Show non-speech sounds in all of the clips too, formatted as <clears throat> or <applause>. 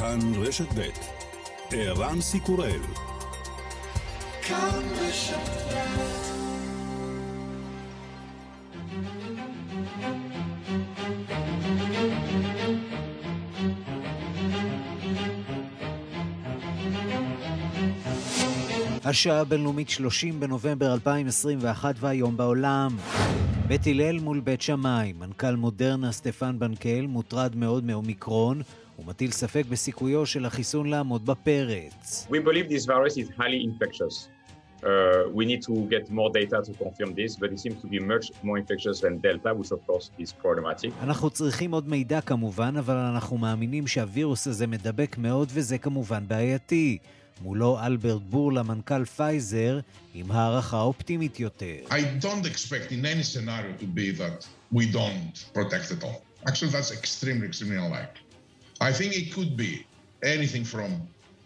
כאן רשת ב' ערן סיקורל. כאן רשת השעה הבינלאומית 30 בנובמבר 2021 והיום בעולם. בית הלל מול בית שמאי, מנכ"ל מודרנה סטפן בנקל מוטרד מאוד מאומיקרון ומטיל ספק בסיכויו של החיסון לעמוד בפרץ. We believe this virus is highly infectious. Uh, we need to get more data to confirm this, but it seems to be much more infectious than Delta, which of course is problematic. אנחנו צריכים עוד מידע כמובן, אבל אנחנו מאמינים שהווירוס הזה מדבק מאוד וזה כמובן בעייתי. מולו אלברט בורלה, מנכ"ל פייזר, עם הערכה אופטימית יותר. I don't expect in any scenario to be that we don't protect at all. Actually, that's extremely, extremely unlikely. I think it could be anything from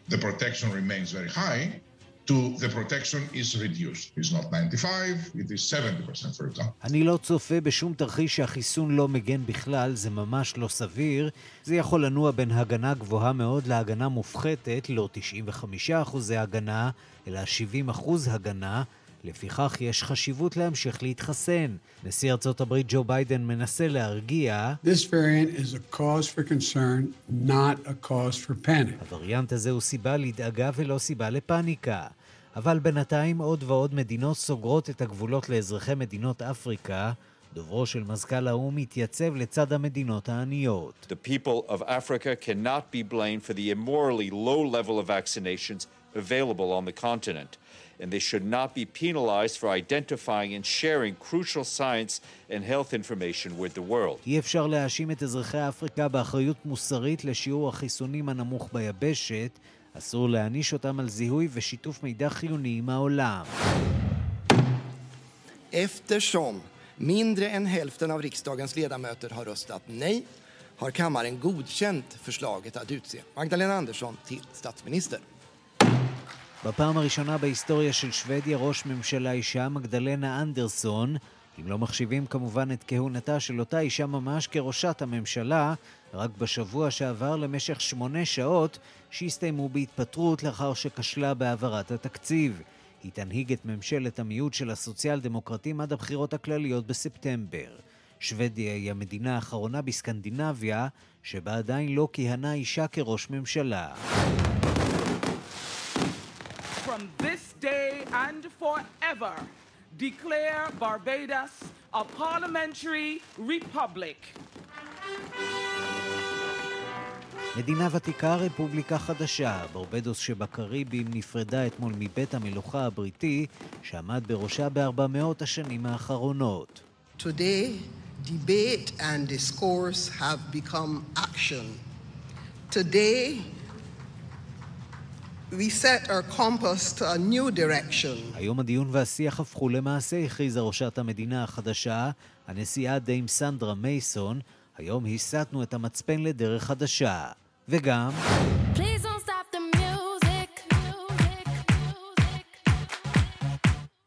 the protection remains very high to the protection is reduced. It's not 95, it is 70% for example. אני לא צופה בשום תרחיש שהחיסון לא מגן בכלל, זה ממש לא סביר. זה יכול לנוע בין הגנה גבוהה מאוד להגנה מופחתת, לא 95% הגנה, אלא 70% הגנה. לפיכך יש חשיבות להמשיך להתחסן. נשיא ארצות הברית ג'ו ביידן מנסה להרגיע This variant is a cause for concern, not a cause for panic. הווריאנט הזה הוא סיבה לדאגה ולא סיבה לפאניקה. אבל בינתיים עוד ועוד מדינות סוגרות את הגבולות לאזרחי מדינות אפריקה. דוברו של מזכ"ל האו"ם התייצב לצד המדינות העניות. The people of Africa cannot be blamed for the immorally low level of vaccinations available on the continent. and they should not be penalized for identifying and sharing crucial science and health information with the world. אי אפשר להאשים את אזרחי אפריקה באחריות מוסרית לשיעור החיסונים הנמוך ביבשת. אסור להעניש אותם על זיהוי ושיתוף מידע חיוני עם העולם. Eftersom mindre än hälften av riksdagens ledamöter har röstat nej har kammaren godkänt förslaget att utse Magdalena Andersson till statsminister. בפעם הראשונה בהיסטוריה של שוודיה ראש ממשלה אישה מגדלנה אנדרסון, אם לא מחשיבים כמובן את כהונתה של אותה אישה ממש כראשת הממשלה, רק בשבוע שעבר למשך שמונה שעות שהסתיימו בהתפטרות לאחר שכשלה בהעברת התקציב. היא תנהיג את ממשלת המיעוט של הסוציאל דמוקרטים עד הבחירות הכלליות בספטמבר. שוודיה היא המדינה האחרונה בסקנדינביה שבה עדיין לא כיהנה אישה כראש ממשלה. From this day and forever declare Barbados a parliamentary republic. מדינה ותיקה, רפובליקה חדשה. ברבדוס שבקריבים נפרדה אתמול מבית המלוכה הבריטי, שעמד בראשה בארבע מאות השנים האחרונות. Today, debate and discourse have become action. Today, We set our compass to a new direction. היום הדיון והשיח הפכו למעשה, הכריזה ראשת המדינה החדשה, הנשיאה דיים סנדרה מייסון. היום הסטנו את המצפן לדרך חדשה. וגם...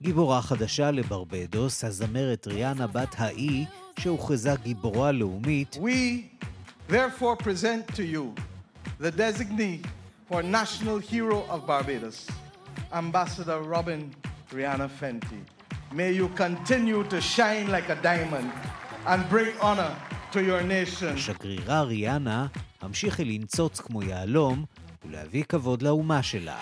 גיבורה חדשה לברבדוס, הזמרת ריאנה בת האי, שהוכרזה גיבורה לאומית. We therefore present to you the designee for National Hero of Barbados, Ambassador Robin Rihanna Fenty. May you continue to shine like a diamond and bring honor to your nation. שגרירה ריאנה המשיכי לנצוץ כמו יהלום ולהביא כבוד לאומה שלה.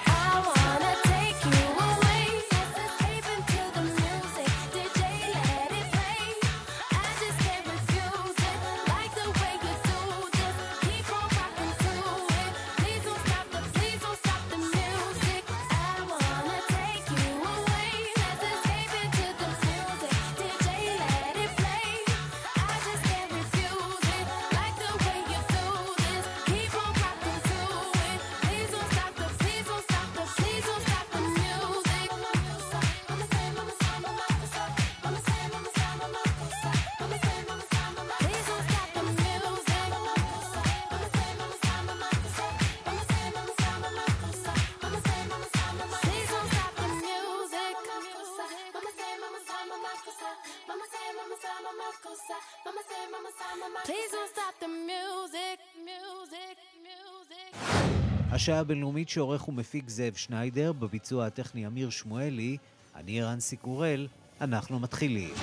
השעה הבינלאומית שעורך ומפיק זאב שניידר, בביצוע הטכני אמיר שמואלי, אני רנסי קורל, אנחנו מתחילים.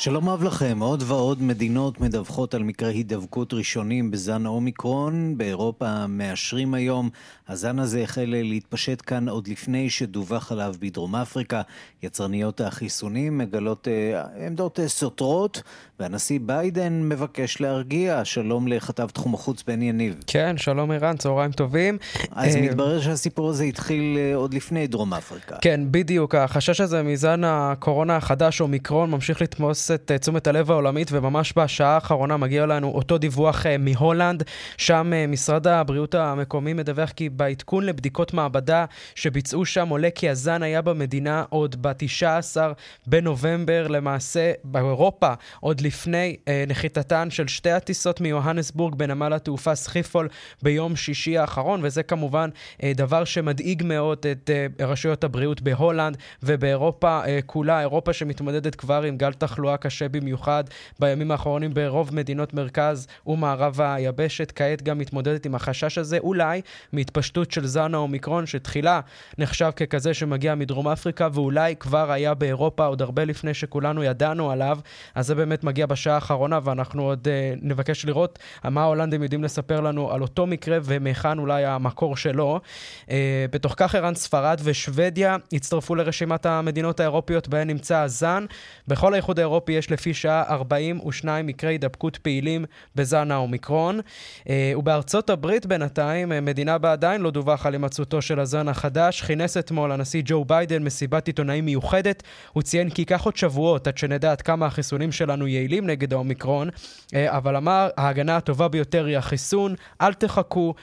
שלום רב לכם, עוד ועוד מדינות מדווחות על מקרי הידבקות ראשונים בזן האומיקרון. באירופה מאשרים היום, הזן הזה החל להתפשט כאן עוד לפני שדווח עליו בדרום אפריקה. יצרניות החיסונים מגלות אה, עמדות אה, סותרות, והנשיא ביידן מבקש להרגיע. שלום לכתב תחום החוץ בן יניב. כן, שלום ערן, צהריים טובים. אז אה... מתברר שהסיפור הזה התחיל אה, עוד לפני דרום אפריקה. כן, בדיוק. החשש הזה מזן הקורונה החדש, אומיקרון, ממשיך לתמוס את אה, תשומת הלב העולמית, וממש בשעה האחרונה מגיע לנו אותו דיווח אה, מהולנד, שם אה, משרד הבריאות המקומי מדווח כי בעדכון לבדיקות מעבדה שביצעו שם עולה כי הזן היה במדינה עוד ב-19 בנובמבר, למעשה באירופה, עוד לפני נחיתתן של שתי הטיסות מיוהנסבורג בנמל התעופה סחיפול ביום שישי האחרון, וזה כמובן דבר שמדאיג מאוד את רשויות הבריאות בהולנד ובאירופה כולה, אירופה שמתמודדת כבר עם גל תחלואה קשה במיוחד בימים האחרונים ברוב מדינות מרכז ומערב היבשת. כעת גם מתמודדת עם החשש הזה, אולי מהתפשטות של זן האומיקרון, שתחילה נחשב ככזה שמגיע מדרום אפריקה, ואולי כבר היה באירופה עוד הרבה לפני שכולנו ידענו עליו. אז זה באמת מגיע בשעה האחרונה, ואנחנו עוד uh, נבקש לראות מה ההולנדים יודעים לספר לנו על אותו מקרה ומהיכן אולי המקור שלו. Uh, בתוך כך ערן ספרד ושוודיה הצטרפו לרשימת המדינות האירופיות בהן נמצא הזן. בכל האיחוד האירופי יש לפי שעה 42 מקרי הידבקות פעילים בזן האומיקרון. אה, ובארצות הברית בינתיים, אה, מדינה בה עדיין לא דווח על הימצאותו של הזן החדש, כינס אתמול הנשיא ג'ו ביידן מסיבת עיתונאים מיוחדת. הוא ציין כי ייקח עוד שבועות עד שנדע עד כמה החיסונים שלנו יעילים נגד האומיקרון, אה, אבל אמר, ההגנה הטובה ביותר היא החיסון, אל תחכו,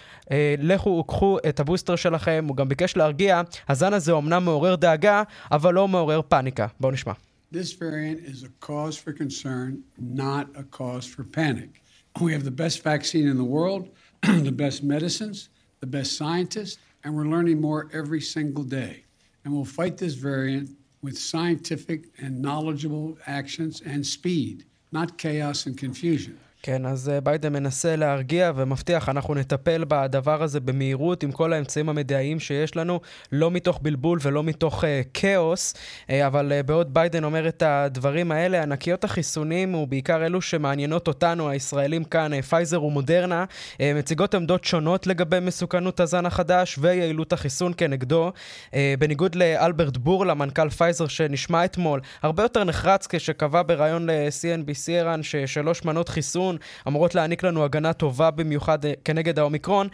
לכו וקחו את הבוסטר שלכם. הוא גם ביקש להרגיע, הזן הזה אומנם מעורר דאגה, אבל לא מעורר פאניקה. בואו נשמע. This variant is a cause for concern, not a cause for panic. We have the best vaccine in the world, <clears throat> the best medicines, the best scientists, and we're learning more every single day. And we'll fight this variant with scientific and knowledgeable actions and speed, not chaos and confusion. כן, אז אה, ביידן מנסה להרגיע ומבטיח, אנחנו נטפל בדבר הזה במהירות עם כל האמצעים המדעיים שיש לנו, לא מתוך בלבול ולא מתוך uh, כאוס, uh, אבל uh, בעוד ביידן אומר את הדברים האלה, ענקיות החיסונים, ובעיקר אלו שמעניינות אותנו, הישראלים כאן, uh, פייזר ומודרנה, uh, מציגות עמדות שונות לגבי מסוכנות הזן החדש ויעילות החיסון כנגדו. Uh, בניגוד לאלברט בורלה, מנכ"ל פייזר שנשמע אתמול, הרבה יותר נחרץ כשקבע בריאיון ל-CNBC ערן ששלוש מנות חיסון אמורות להעניק לנו הגנה טובה במיוחד כנגד האומיקרון.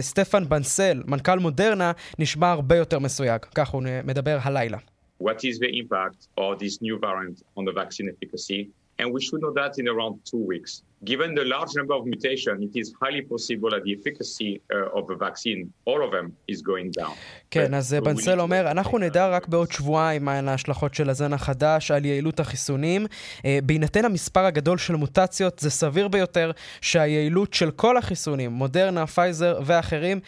סטפן בנסל, מנכ"ל מודרנה, נשמע הרבה יותר מסויג. כך הוא מדבר הלילה. What is the impact of this new variant on the vaccine efficacy? And we should know that in around two weeks. Given the large number of mutations, it is highly possible that the efficacy uh, of the vaccine, all of them, is going down. כן, אז בנסל אומר, אנחנו נדע רק בעוד שבועיים מהן ההשלכות של הזן החדש על יעילות החיסונים. אה, בהינתן המספר הגדול של מוטציות, זה סביר ביותר שהיעילות של כל החיסונים, מודרנה, פייזר ואחרים,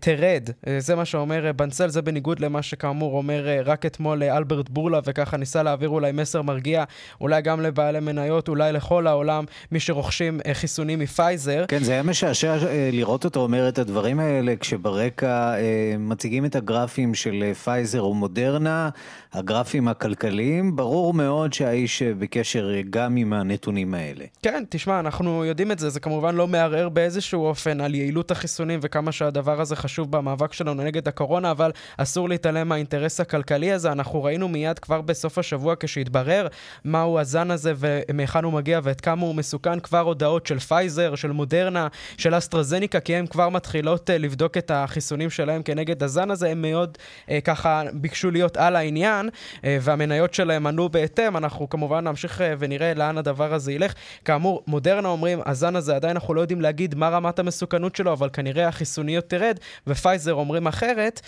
תרד. זה מה שאומר בנסל, זה בניגוד למה שכאמור אומר רק אתמול אלברט בורלה, וככה ניסה להעביר אולי מסר מרגיע, אולי גם לבעלי מניות, אולי לכל העולם, מי שרוכשים מבקשים אה, חיסונים מפייזר. כן, זה היה משעשע אה, לראות אותו אומר את הדברים האלה, כשברקע אה, מציגים את הגרפים של פייזר ומודרנה, הגרפים הכלכליים, ברור מאוד שהאיש בקשר גם עם הנתונים האלה. כן, תשמע, אנחנו יודעים את זה, זה כמובן לא מערער באיזשהו אופן על יעילות החיסונים וכמה שהדבר הזה חשוב במאבק שלנו נגד הקורונה, אבל אסור להתעלם מהאינטרס הכלכלי הזה. אנחנו ראינו מיד כבר בסוף השבוע כשהתברר מהו הזן הזה ומהיכן הוא מגיע ועד כמה הוא מסוכן, כבר הודעות של פייזר, של מודרנה, של אסטרזניקה, כי הן כבר מתחילות uh, לבדוק את החיסונים שלהם כנגד הזן הזה, הם מאוד uh, ככה ביקשו להיות על העניין, uh, והמניות שלהם ענו בהתאם, אנחנו כמובן נמשיך ונראה לאן הדבר הזה ילך. כאמור, מודרנה אומרים, הזן הזה עדיין אנחנו לא יודעים להגיד מה רמת המסוכנות שלו, אבל כנראה החיסוניות תרד, ופייזר אומרים אחרת.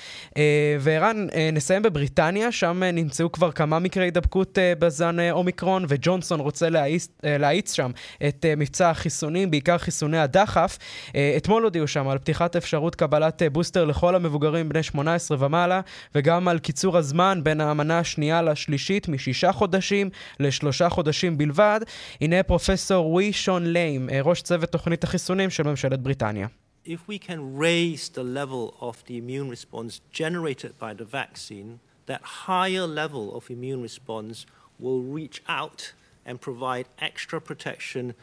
וערן, נסיים בבריטניה, שם נמצאו כבר כמה מקרי הידבקות בזן אומיקרון, וג'ונסון רוצה להאיץ, להאיץ שם את מבצע מבצע החיסונים, בעיקר חיסוני הדחף. אתמול הודיעו שם על פתיחת אפשרות קבלת בוסטר לכל המבוגרים בני 18 ומעלה, וגם על קיצור הזמן בין המנה השנייה לשלישית משישה חודשים לשלושה חודשים בלבד. הנה פרופסור ווי שון ליים, ראש צוות תוכנית החיסונים של ממשלת בריטניה. if we can raise the level of the immune response generated by the vaccine, that higher level of immune response will reach out and provide extra protection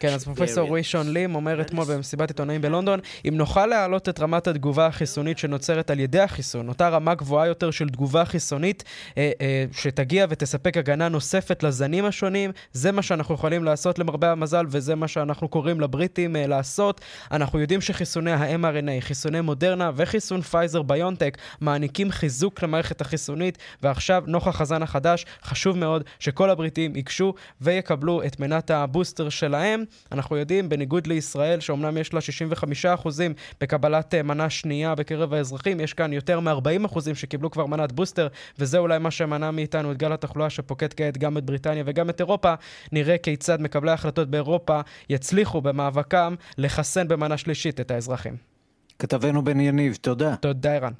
כן, אז פרופסור רישון לים אומר אתמול במסיבת עיתונאים בלונדון, אם נוכל להעלות את רמת התגובה החיסונית שנוצרת על ידי החיסון, אותה רמה גבוהה יותר של תגובה חיסונית אה, אה, שתגיע ותספק הגנה נוספת לזנים השונים, זה מה שאנחנו יכולים לעשות למרבה המזל, וזה מה שאנחנו קוראים לבריטים אה, לעשות. אנחנו יודעים שחיסוני ה-mRNA, חיסוני מודרנה וחיסון פייזר ביונטק מעניקים חיזוק למערכת החיסונית, ועכשיו, נוכח הזן החדש, חשוב מאוד שכל הבריטים ייגשו ויקבלו את מנת ה... הבוסטר שלהם. אנחנו יודעים, בניגוד לישראל, שאומנם יש לה 65% בקבלת אה, מנה שנייה בקרב האזרחים, יש כאן יותר מ-40% שקיבלו כבר מנת בוסטר, וזה אולי מה שמנע מאיתנו את גל התחלואה שפוקד כעת גם את בריטניה וגם את אירופה. נראה כיצד מקבלי ההחלטות באירופה יצליחו במאבקם לחסן במנה שלישית את האזרחים. כתבנו בן יניב, תודה. תודה, ערן.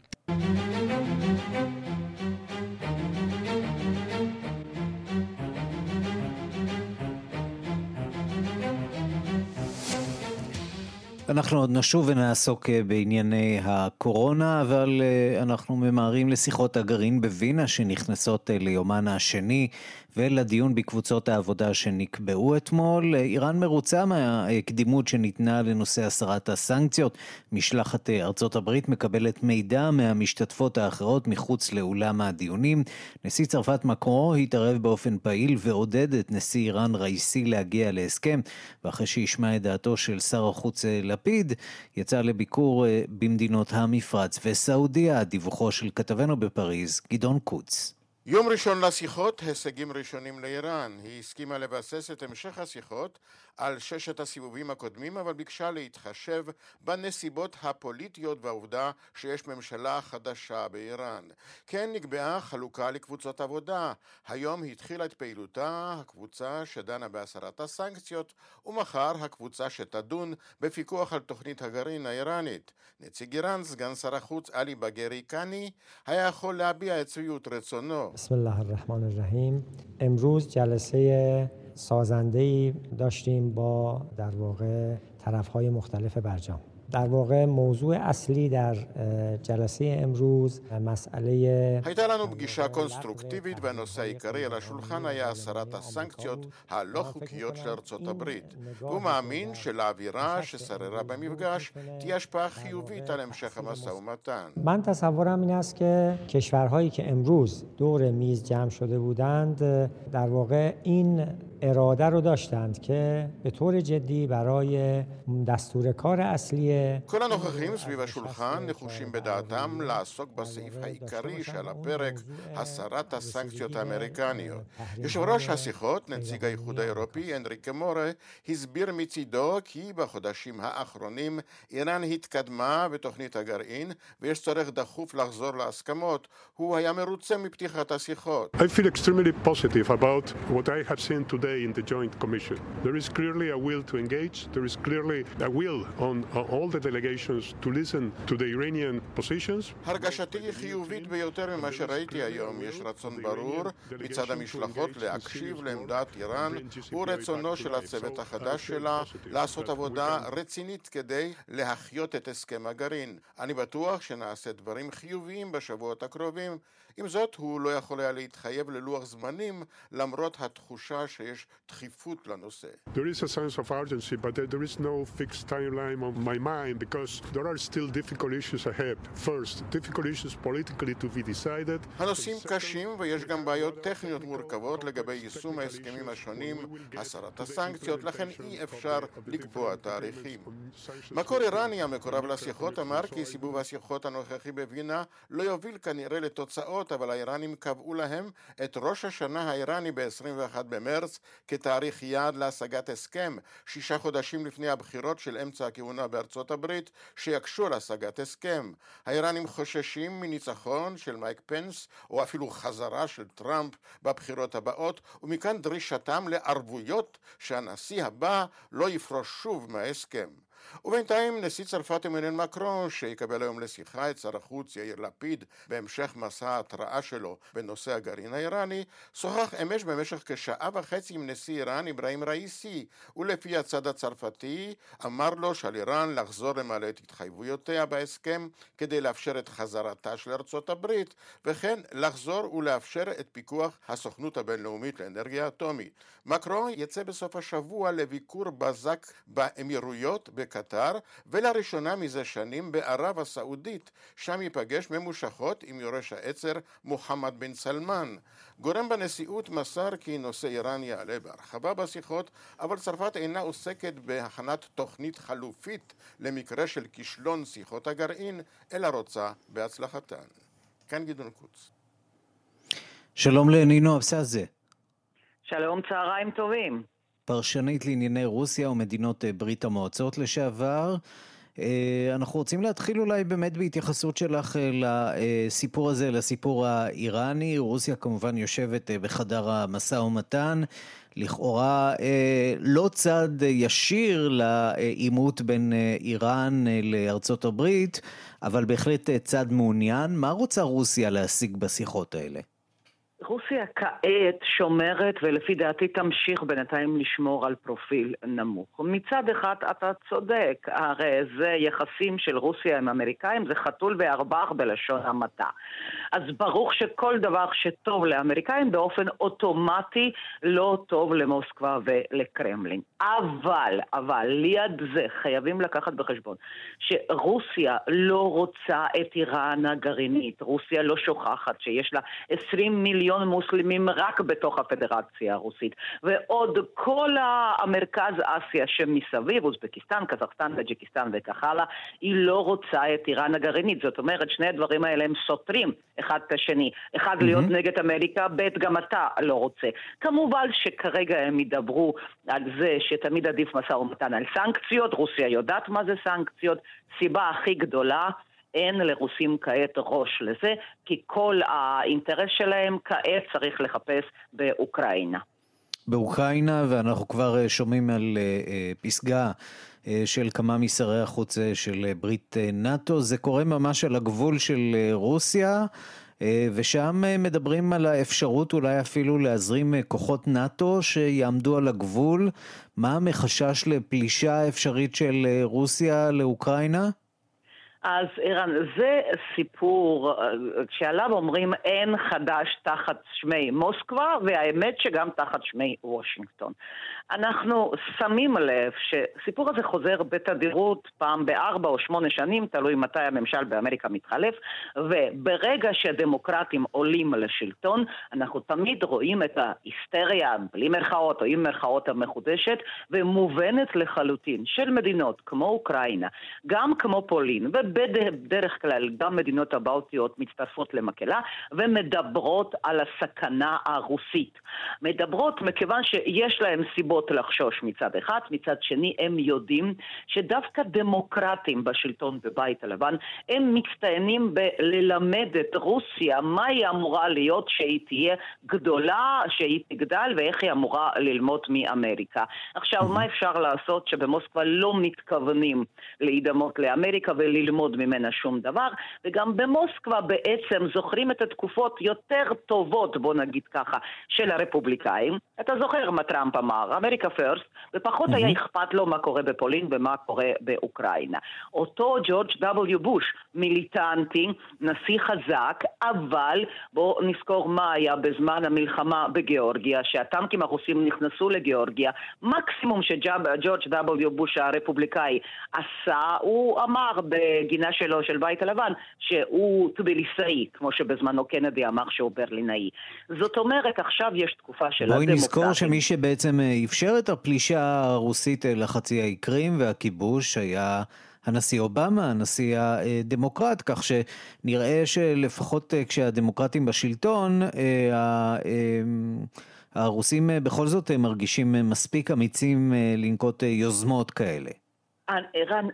אנחנו עוד נשוב ונעסוק אה, בענייני הקורונה, אבל אה, אנחנו ממהרים לשיחות הגרעין בווינה שנכנסות אה, ליומן השני. ולדיון בקבוצות העבודה שנקבעו אתמול. איראן מרוצה מהקדימות שניתנה לנושא הסרת הסנקציות. משלחת ארצות הברית מקבלת מידע מהמשתתפות האחרות מחוץ לאולם הדיונים. נשיא צרפת מקרו התערב באופן פעיל ועודד את נשיא איראן ראיסי להגיע להסכם, ואחרי שישמע את דעתו של שר החוץ לפיד, יצא לביקור אה, במדינות המפרץ וסעודיה, דיווחו של כתבנו בפריז, גדעון קוץ. יום ראשון לשיחות, הישגים ראשונים לאיראן. היא הסכימה לבסס את המשך השיחות על ששת הסיבובים הקודמים, אבל ביקשה להתחשב בנסיבות הפוליטיות והעובדה שיש ממשלה חדשה באיראן. כן נקבעה חלוקה לקבוצות עבודה. היום התחילה את פעילותה הקבוצה שדנה בהסרת הסנקציות, ומחר הקבוצה שתדון בפיקוח על תוכנית הגרעין האיראנית. נציג איראן, סגן שר החוץ עלי בגרי קאני, היה יכול להביע את צביעות רצונו. בסם אללה א-רחמן א-רחים. אמרו ג'לסייה سازنده داشتیم با در واقع طرف های مختلف برجام. در واقع موضوع اصلی در جلسه امروز مسئله حیدالانو بگیشا کنسترکتی بید و نوسایی کاری لشلخان یا سرات سنکتیوت ها لخو کیوت شرطو تبرید و مامین شلا ویراش سر را بمیبگاش تیش پا خیووی تلم شخم سومتان من تصورم این است که کشورهایی که امروز دور میز جمع شده بودند در واقع این اراده رو داشتند که به طور جدی برای دستور کار اصلی כל הנוכחים סביב השולחן נחושים בדעתם לעסוק בסעיף העיקרי של הפרק, הסרת הסנקציות האמריקניות. יושב ראש השיחות, נציג האיחוד האירופי, אנריקה מורה, הסביר מצידו כי בחודשים האחרונים איראן התקדמה בתוכנית הגרעין ויש צורך דחוף לחזור להסכמות. הוא היה מרוצה מפתיחת השיחות. I feel extremely positive about what I have seen today today in the Joint Commission. There is clearly a will to engage, there is clearly a will on uh, all הרגשתי חיובית ביותר ממה שראיתי היום. יש רצון ברור מצד המשלחות להקשיב לעמדת איראן ורצונו של הצוות החדש שלה לעשות עבודה רצינית כדי להחיות את הסכם הגרעין. אני בטוח שנעשה דברים חיוביים בשבועות הקרובים. עם זאת, הוא לא יכול היה להתחייב ללוח זמנים למרות התחושה שיש יש דחיפות לנושא. There is a sense of urgency, but there is no fixed timeline on my mind because there are still difficult issues ahead. First, difficult issues politically to be decided. הנושאים קשים ויש גם בעיות טכניות מורכבות לגבי יישום ההסכמים השונים, הסרת הסנקציות, לכן אי אפשר לקבוע תאריכים. מקור איראני המקורב לשיחות אמר כי סיבוב השיחות הנוכחי בווינה לא יוביל כנראה לתוצאות, אבל האיראנים קבעו להם את ראש השנה האיראני ב-21 במרץ כתאריך יעד להשגת הסכם, שישה חודשים לפני הבחירות של אמצע הכהונה בארצות הברית, שיקשו על השגת הסכם. האיראנים חוששים מניצחון של מייק פנס, או אפילו חזרה של טראמפ בבחירות הבאות, ומכאן דרישתם לערבויות שהנשיא הבא לא יפרוש שוב מההסכם. ובינתיים נשיא צרפת אמנואל מקרון, שיקבל היום לשיחה את שר החוץ יאיר לפיד בהמשך מסע ההתראה שלו בנושא הגרעין האיראני, שוחח אמש במשך כשעה וחצי עם נשיא איראן אברהים ראיסי, ולפי הצד הצרפתי אמר לו שעל איראן לחזור למלא את התחייבויותיה בהסכם כדי לאפשר את חזרתה של ארצות הברית, וכן לחזור ולאפשר את פיקוח הסוכנות הבינלאומית לאנרגיה אטומית. מקרון יצא בסוף השבוע לביקור בזק באמירויות בקטר, ולראשונה מזה שנים בערב הסעודית, שם ייפגש ממושכות עם יורש העצר מוחמד בן סלמן. גורם בנשיאות מסר כי נושא איראן יעלה בהרחבה בשיחות, אבל צרפת אינה עוסקת בהכנת תוכנית חלופית למקרה של כישלון שיחות הגרעין, אלא רוצה בהצלחתן. כאן גדעון קוץ. שלום לנינו אבסזה. שלום, צהריים טובים. פרשנית לענייני רוסיה ומדינות אה, ברית המועצות לשעבר. אה, אנחנו רוצים להתחיל אולי באמת בהתייחסות שלך אה, לסיפור הזה, לסיפור האיראני. רוסיה כמובן יושבת בחדר המשא ומתן, לכאורה לא צד ישיר לעימות בין איראן לארצות הברית, אבל בהחלט צד מעוניין. מה רוצה רוסיה להשיג בשיחות האלה? רוסיה כעת שומרת, ולפי דעתי תמשיך בינתיים לשמור על פרופיל נמוך. מצד אחד אתה צודק, הרי זה יחסים של רוסיה עם אמריקאים, זה חתול וערבח בלשון המעטה. אז ברור שכל דבר שטוב לאמריקאים באופן אוטומטי לא טוב למוסקבה ולקרמלין. אבל, אבל, ליד זה חייבים לקחת בחשבון שרוסיה לא רוצה את איראן הגרעינית. רוסיה לא שוכחת שיש לה 20 מיליון מוסלמים רק בתוך הפדרציה הרוסית. ועוד כל המרכז אסיה שמסביב, אוזבקיסטן, קזחסטן, טאג'יקיסטן וכך הלאה, היא לא רוצה את איראן הגרעינית. זאת אומרת, שני הדברים האלה הם סותרים אחד את השני. אחד mm-hmm. להיות נגד אמריקה, ב' גם אתה לא רוצה. כמובן שכרגע הם ידברו על זה שתמיד עדיף משא ומתן על סנקציות, רוסיה יודעת מה זה סנקציות. סיבה הכי גדולה אין לרוסים כעת ראש לזה, כי כל האינטרס שלהם כעת צריך לחפש באוקראינה. באוקראינה, ואנחנו כבר אה, שומעים על אה, אה, פסגה של כמה משרי החוץ של ברית נאט"ו. זה קורה ממש על הגבול של רוסיה. ושם מדברים על האפשרות אולי אפילו להזרים כוחות נאט"ו שיעמדו על הגבול. מה מחשש לפלישה אפשרית של רוסיה לאוקראינה? אז ערן, זה סיפור שעליו אומרים אין חדש תחת שמי מוסקבה, והאמת שגם תחת שמי וושינגטון. אנחנו שמים לב שסיפור הזה חוזר בתדירות פעם בארבע או שמונה שנים, תלוי מתי הממשל באמריקה מתחלף, וברגע שהדמוקרטים עולים לשלטון, אנחנו תמיד רואים את ההיסטריה, בלי מירכאות או עם מירכאות המחודשת, ומובנת לחלוטין של מדינות כמו אוקראינה, גם כמו פולין, ובדרך כלל גם מדינות הבלטיות מצטרפות למקהלה, ומדברות על הסכנה הרוסית. מדברות מכיוון שיש להם סיבות לחשוש מצד אחד, מצד שני הם יודעים שדווקא דמוקרטים בשלטון בבית הלבן הם מצטיינים בללמד את רוסיה מה היא אמורה להיות שהיא תהיה גדולה, שהיא תגדל ואיך היא אמורה ללמוד מאמריקה. עכשיו, מה אפשר לעשות שבמוסקבה לא מתכוונים להידמות לאמריקה וללמוד ממנה שום דבר, וגם במוסקבה בעצם זוכרים את התקופות יותר טובות, בוא נגיד ככה, של הרפובליקאים. אתה זוכר מה טראמפ אמר, אמריקה פרסט, ופחות mm-hmm. היה אכפת לו מה קורה בפולין ומה קורה באוקראינה. אותו ג'ורג' W. בוש, מיליטנטי, נשיא חזק, אבל בואו נזכור מה היה בזמן המלחמה בגיאורגיה, שהטנקים הרוסים נכנסו לגיאורגיה, מקסימום שג'ורג' W. בוש הרפובליקאי עשה, הוא אמר בגינה שלו של בית הלבן שהוא טביליסאי, כמו שבזמנו קנדי אמר שהוא ברלינאי. זאת אומרת, עכשיו יש תקופה של הדמוקרטים. בואי נזכור שמי שבעצם אה, אפשר את הפלישה הרוסית לחצי האי קרים והכיבוש היה הנשיא אובמה, הנשיא הדמוקרט, כך שנראה שלפחות אה, כשהדמוקרטים בשלטון, אה, הרוסים בכל זאת מרגישים מספיק אמיצים לנקוט יוזמות כאלה. ערן,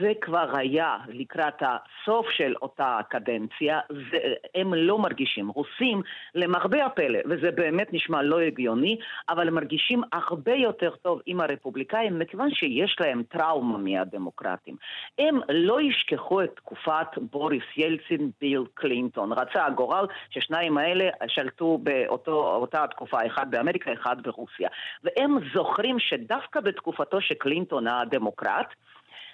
זה כבר היה לקראת הסוף של אותה קדנציה, זה, הם לא מרגישים. רוסים, למרבה הפלא, וזה באמת נשמע לא הגיוני, אבל מרגישים הרבה יותר טוב עם הרפובליקאים, מכיוון שיש להם טראומה מהדמוקרטים. הם לא ישכחו את תקופת בוריס ילצין, ביל קלינטון. רצה הגורל ששניים האלה שלטו באותה תקופה, אחד באמריקה, אחד ברוסיה. והם זוכרים שדווקא בתקופתו של קלינטון הדמוקרט,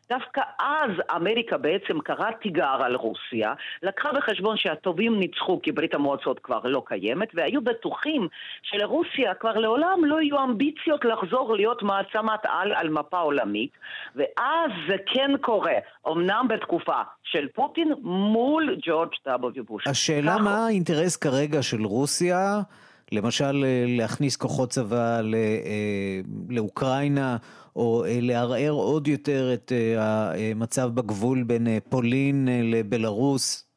דווקא אז אמריקה בעצם קראה תיגר על רוסיה, לקחה בחשבון שהטובים ניצחו כי ברית המועצות כבר לא קיימת, והיו בטוחים שלרוסיה כבר לעולם לא יהיו אמביציות לחזור להיות מעצמת על על מפה עולמית, ואז זה כן קורה, אמנם בתקופה של פוטין מול ג'ורג' W. בוש. השאלה כך... מה האינטרס כרגע של רוסיה? למשל להכניס כוחות צבא אה, לאוקראינה או אה, לערער עוד יותר את אה, המצב בגבול בין פולין לבלארוס?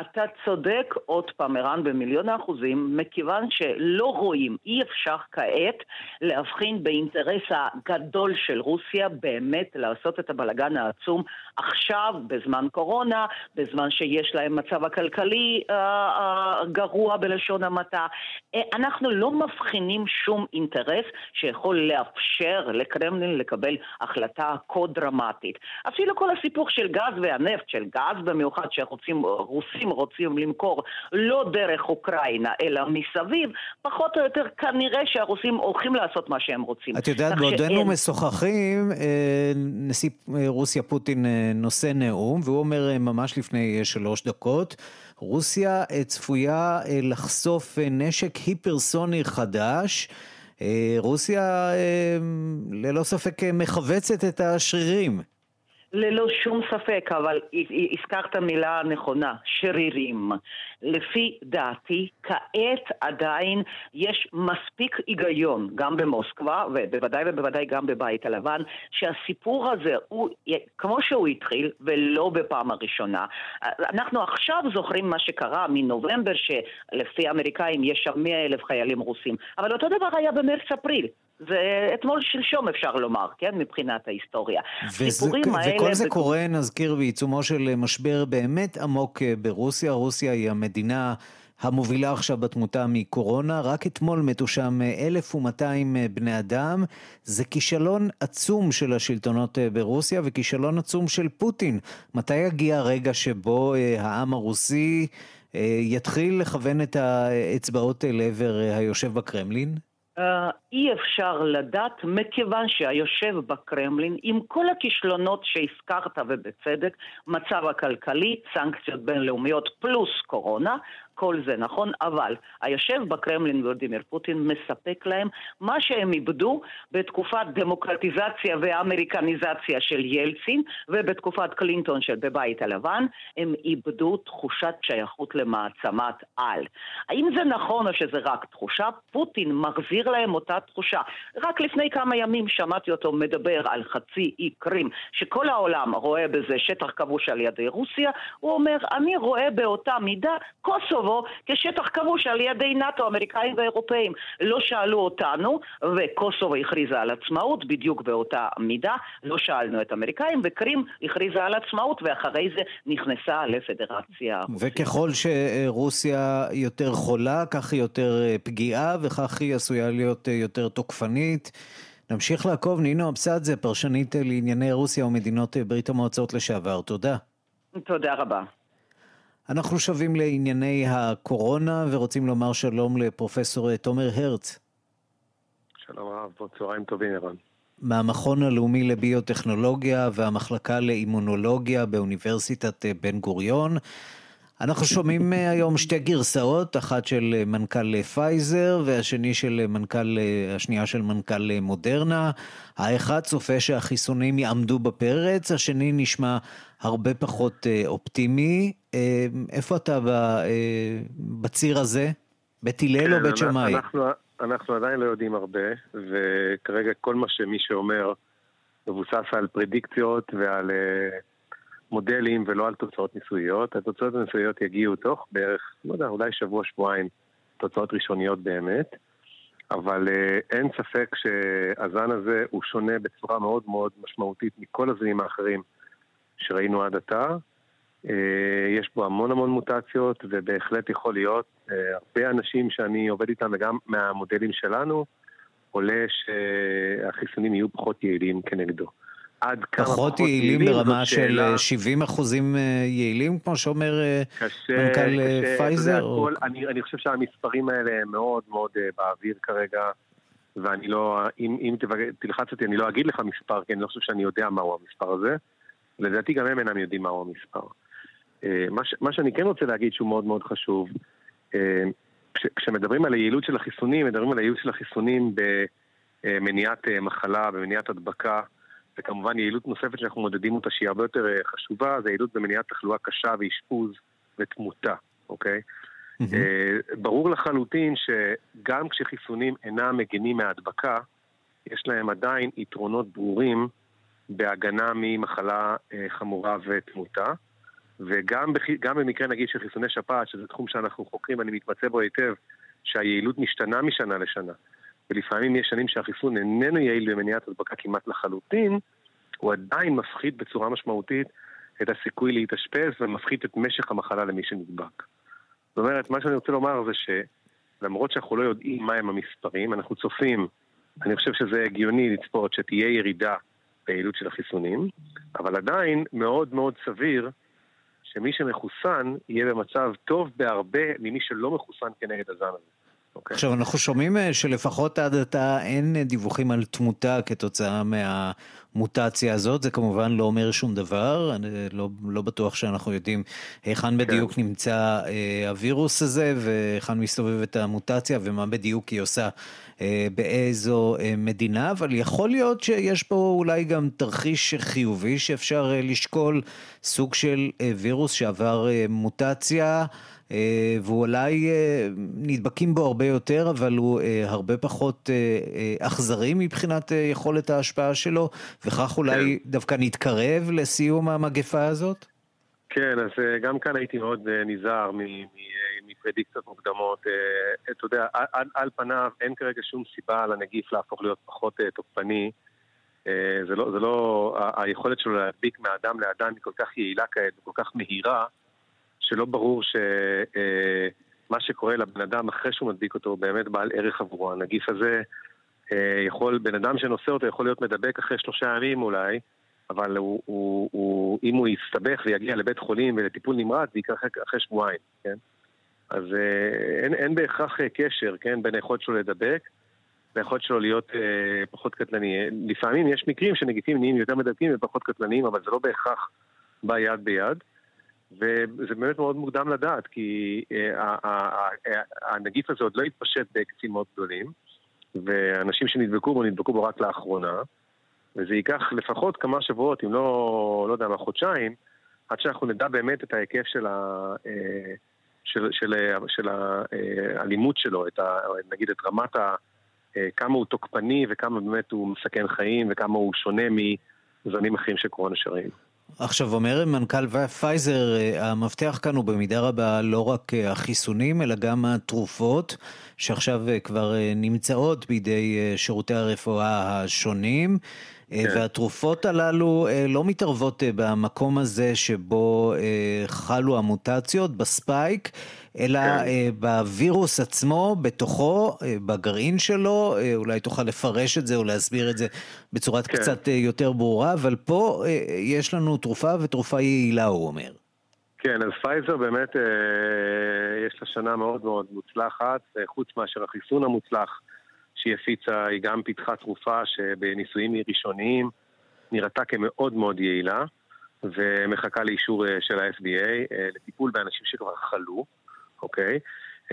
אתה צודק עוד פעם, ערן, במיליון האחוזים, מכיוון שלא רואים, אי אפשר כעת להבחין באינטרס הגדול של רוסיה באמת לעשות את הבלגן העצום עכשיו, בזמן קורונה, בזמן שיש להם מצב הכלכלי אה, אה, גרוע בלשון המעטה. אה, אנחנו לא מבחינים שום אינטרס שיכול לאפשר לקרמלין לקבל החלטה כה דרמטית. אפילו כל הסיפור של גז והנפט, של גז במיוחד שרוצים רוסים רוצים למכור לא דרך אוקראינה, אלא מסביב, פחות או יותר כנראה שהרוסים הולכים לעשות מה שהם רוצים. את יודעת, בעודנו שאין... משוחחים, אה, נשיא אה, רוסיה פוטין אה, נושא נאום, והוא אומר ממש לפני שלוש דקות, רוסיה צפויה לחשוף נשק היפרסוני חדש. רוסיה ללא ספק מכווצת את השרירים. ללא שום ספק, אבל הזכרת מילה נכונה, שרירים. לפי דעתי, כעת עדיין יש מספיק היגיון, גם במוסקבה, ובוודאי ובוודאי גם בבית הלבן, שהסיפור הזה הוא, כמו שהוא התחיל, ולא בפעם הראשונה. אנחנו עכשיו זוכרים מה שקרה מנובמבר, שלפי האמריקאים יש שם 100 אלף חיילים רוסים, אבל אותו דבר היה במרץ-אפריל. זה אתמול שלשום אפשר לומר, כן? מבחינת ההיסטוריה. וזה, וכל האלה... זה קורה, נזכיר, בעיצומו של משבר באמת עמוק אה, ברוסיה. רוסיה היא המדינה המובילה עכשיו בתמותה מקורונה. רק אתמול מתו שם 1,200 אה, בני אדם. זה כישלון עצום של השלטונות אה, ברוסיה וכישלון עצום של פוטין. מתי יגיע הרגע שבו העם הרוסי יתחיל לכוון את האצבעות לעבר היושב בקרמלין? Uh, אי אפשר לדעת מכיוון שהיושב בקרמלין עם כל הכישלונות שהזכרת ובצדק, מצב הכלכלי, סנקציות בינלאומיות פלוס קורונה, כל זה נכון, אבל היושב בקרמלין ולדימיר פוטין מספק להם מה שהם איבדו בתקופת דמוקרטיזציה ואמריקניזציה של ילצין ובתקופת קלינטון של בבית הלבן, הם איבדו תחושת שייכות למעצמת על. האם זה נכון או שזה רק תחושה? פוטין מחזיר להם אותה תחושה. רק לפני כמה ימים שמעתי אותו מדבר על חצי אי קרים, שכל העולם רואה בזה שטח כבוש על ידי רוסיה, הוא אומר, אני רואה באותה מידה קוסובו קוסובו כשטח כבוש על ידי נאט"ו, אמריקאים ואירופאים. לא שאלו אותנו, וקוסובו הכריזה על עצמאות בדיוק באותה מידה, לא שאלנו את האמריקאים, וקרים הכריזה על עצמאות, ואחרי זה נכנסה לפדרציה. וככל שרוסיה יותר חולה, כך היא יותר אה, פגיעה, וכך היא עשויה להיות אה, יותר תוקפנית. נמשיך לעקוב, נינו אבסדזה, פרשנית אה, לענייני רוסיה ומדינות ברית המועצות לשעבר. תודה. תודה רבה. אנחנו שבים לענייני הקורונה ורוצים לומר שלום לפרופסור תומר הרץ. שלום רב, צהריים טובים ערן. מהמכון הלאומי לביוטכנולוגיה והמחלקה לאימונולוגיה באוניברסיטת בן גוריון. אנחנו שומעים אה, היום שתי גרסאות, אחת של אה, מנכ"ל פייזר והשני של מנכ"ל, אה, השנייה של מנכ"ל מודרנה. האחד צופה שהחיסונים יעמדו בפרץ, השני נשמע הרבה פחות אופטימי. איפה אתה בציר הזה? בית הלל או כן, בית שמאי? אנחנו, אנחנו עדיין לא יודעים הרבה, וכרגע כל מה שמי שאומר מבוסס על פרדיקציות ועל... מודלים ולא על תוצאות ניסויות. התוצאות הניסויות יגיעו תוך בערך, לא יודע, אולי שבוע-שבועיים, תוצאות ראשוניות באמת. אבל אין ספק שהזן הזה הוא שונה בצורה מאוד מאוד משמעותית מכל הזנים האחרים שראינו עד עתה. יש בו המון המון מוטציות, ובהחלט יכול להיות, הרבה אנשים שאני עובד איתם וגם מהמודלים שלנו, עולה שהחיסונים יהיו פחות יעילים כנגדו. עד כמה פחות, פחות יעילים ברמה של 70 אחוזים אה, יעילים, כמו שאומר אה, קשה, מנכ"ל אה, קשה, פייזר? או... כל, אני, אני חושב שהמספרים האלה הם מאוד מאוד באוויר כרגע, ואני לא, אם, אם תלחץ אותי, אני לא אגיד לך מספר, כי אני לא חושב שאני יודע מהו המספר הזה. לדעתי גם הם אינם יודעים מהו המספר. מה, ש, מה שאני כן רוצה להגיד שהוא מאוד מאוד חשוב, כש, כשמדברים על היעילות של החיסונים, מדברים על היעילות של החיסונים במניעת מחלה, במניעת הדבקה. וכמובן יעילות נוספת שאנחנו מודדים אותה שהיא הרבה יותר אה, חשובה, זה יעילות במניעת תחלואה קשה ואשפוז ותמותה, אוקיי? Mm-hmm. ברור לחלוטין שגם כשחיסונים אינם מגנים מהדבקה, יש להם עדיין יתרונות ברורים בהגנה ממחלה אה, חמורה ותמותה. וגם בח... במקרה נגיד של חיסוני שפעת, שזה תחום שאנחנו חוקרים, אני מתמצא בו היטב, שהיעילות משתנה משנה לשנה. ולפעמים יש שנים שהחיסון איננו יעיל במניעת הדבקה כמעט לחלוטין, הוא עדיין מפחית בצורה משמעותית את הסיכוי להתאשפז ומפחית את משך המחלה למי שנדבק. זאת אומרת, מה שאני רוצה לומר זה שלמרות שאנחנו לא יודעים מהם המספרים, אנחנו צופים, אני חושב שזה הגיוני לצפות שתהיה ירידה ביעילות של החיסונים, אבל עדיין מאוד מאוד סביר שמי שמחוסן יהיה במצב טוב בהרבה ממי שלא מחוסן כנגד הזן הזה. Okay. אוקיי. עכשיו, אנחנו שומעים אה, שלפחות עד עתה אין אה, דיווחים על תמותה כתוצאה מהמוטציה הזאת, זה כמובן לא אומר שום דבר, אני לא, לא בטוח שאנחנו יודעים היכן כן. בדיוק נמצא אה, הווירוס הזה והיכן מסתובבת המוטציה ומה בדיוק היא עושה אה, באיזו אה, מדינה, אבל יכול להיות שיש פה אולי גם תרחיש חיובי שאפשר אה, לשקול סוג של אה, וירוס שעבר אה, מוטציה. אה, ואולי אה, נדבקים בו הרבה יותר, אבל הוא אה, הרבה פחות אכזרי מבחינת יכולת ההשפעה שלו, וכך אולי כן. דווקא נתקרב לסיום המגפה הזאת? כן, אז גם כאן הייתי מאוד נזהר מפרדיקציות מוקדמות. אתה יודע, על, על פניו אין כרגע שום סיבה לנגיף להפוך להיות פחות תוקפני. זה לא, זה לא, היכולת שלו להדביק מאדם לאדם היא כל כך יעילה כעת וכל כך מהירה, שלא ברור שמה אה, שקורה לבן אדם אחרי שהוא מדביק אותו הוא באמת בעל ערך עבורו. הנגיף הזה אה, יכול, בן אדם שנושא אותו יכול להיות מדבק אחרי שלושה ימים אולי, אבל הוא, הוא, הוא, אם הוא יסתבך ויגיע לבית חולים ולטיפול נמרץ, זה יקרה אחרי שבועיים, כן? אז אה, אין, אין בהכרח קשר, כן, בין היכולת שלו לדבק ליכולת שלו להיות אה, פחות קטלני. לפעמים יש מקרים שנגיפים נהיים יותר מדבקים ופחות קטלניים, אבל זה לא בהכרח בא יד ביד. וזה באמת מאוד מוקדם לדעת, כי אה, הנגיף הזה עוד לא התפשט בהיקפים מאוד גדולים, ואנשים שנדבקו בו, נדבקו בו רק לאחרונה, וזה ייקח לפחות כמה שבועות, אם לא, לא יודע מה, חודשיים, עד שאנחנו נדע באמת את ההיקף של, ה, אה, של, של, של האלימות שלו, את ה, נגיד את רמת ה... אה, כמה הוא תוקפני וכמה באמת הוא מסכן חיים וכמה הוא שונה מזנים אחרים של קורונה שראינו. עכשיו אומר מנכ"ל פייזר, אה, המפתח כאן הוא במידה רבה לא רק אה, החיסונים, אלא גם התרופות, שעכשיו אה, כבר נמצאות בידי שירותי הרפואה השונים. כן. והתרופות הללו לא מתערבות במקום הזה שבו חלו המוטציות, בספייק, אלא כן. uh, בווירוס עצמו, בתוכו, uh, בגרעין שלו, uh, אולי תוכל לפרש את זה או להסביר את זה בצורה כן. קצת יותר ברורה, אבל פה יש לנו תרופה ותרופה יעילה, הוא אומר. כן, אז פייזר באמת יש לה שנה מאוד מאוד מוצלחת, חוץ מאשר החיסון המוצלח שהיא הפיצה, היא גם פיתחה תרופה שבניסויים ראשוניים נראתה כמאוד מאוד יעילה. ומחכה לאישור של ה-FDA לטיפול באנשים שכבר חלו. אוקיי?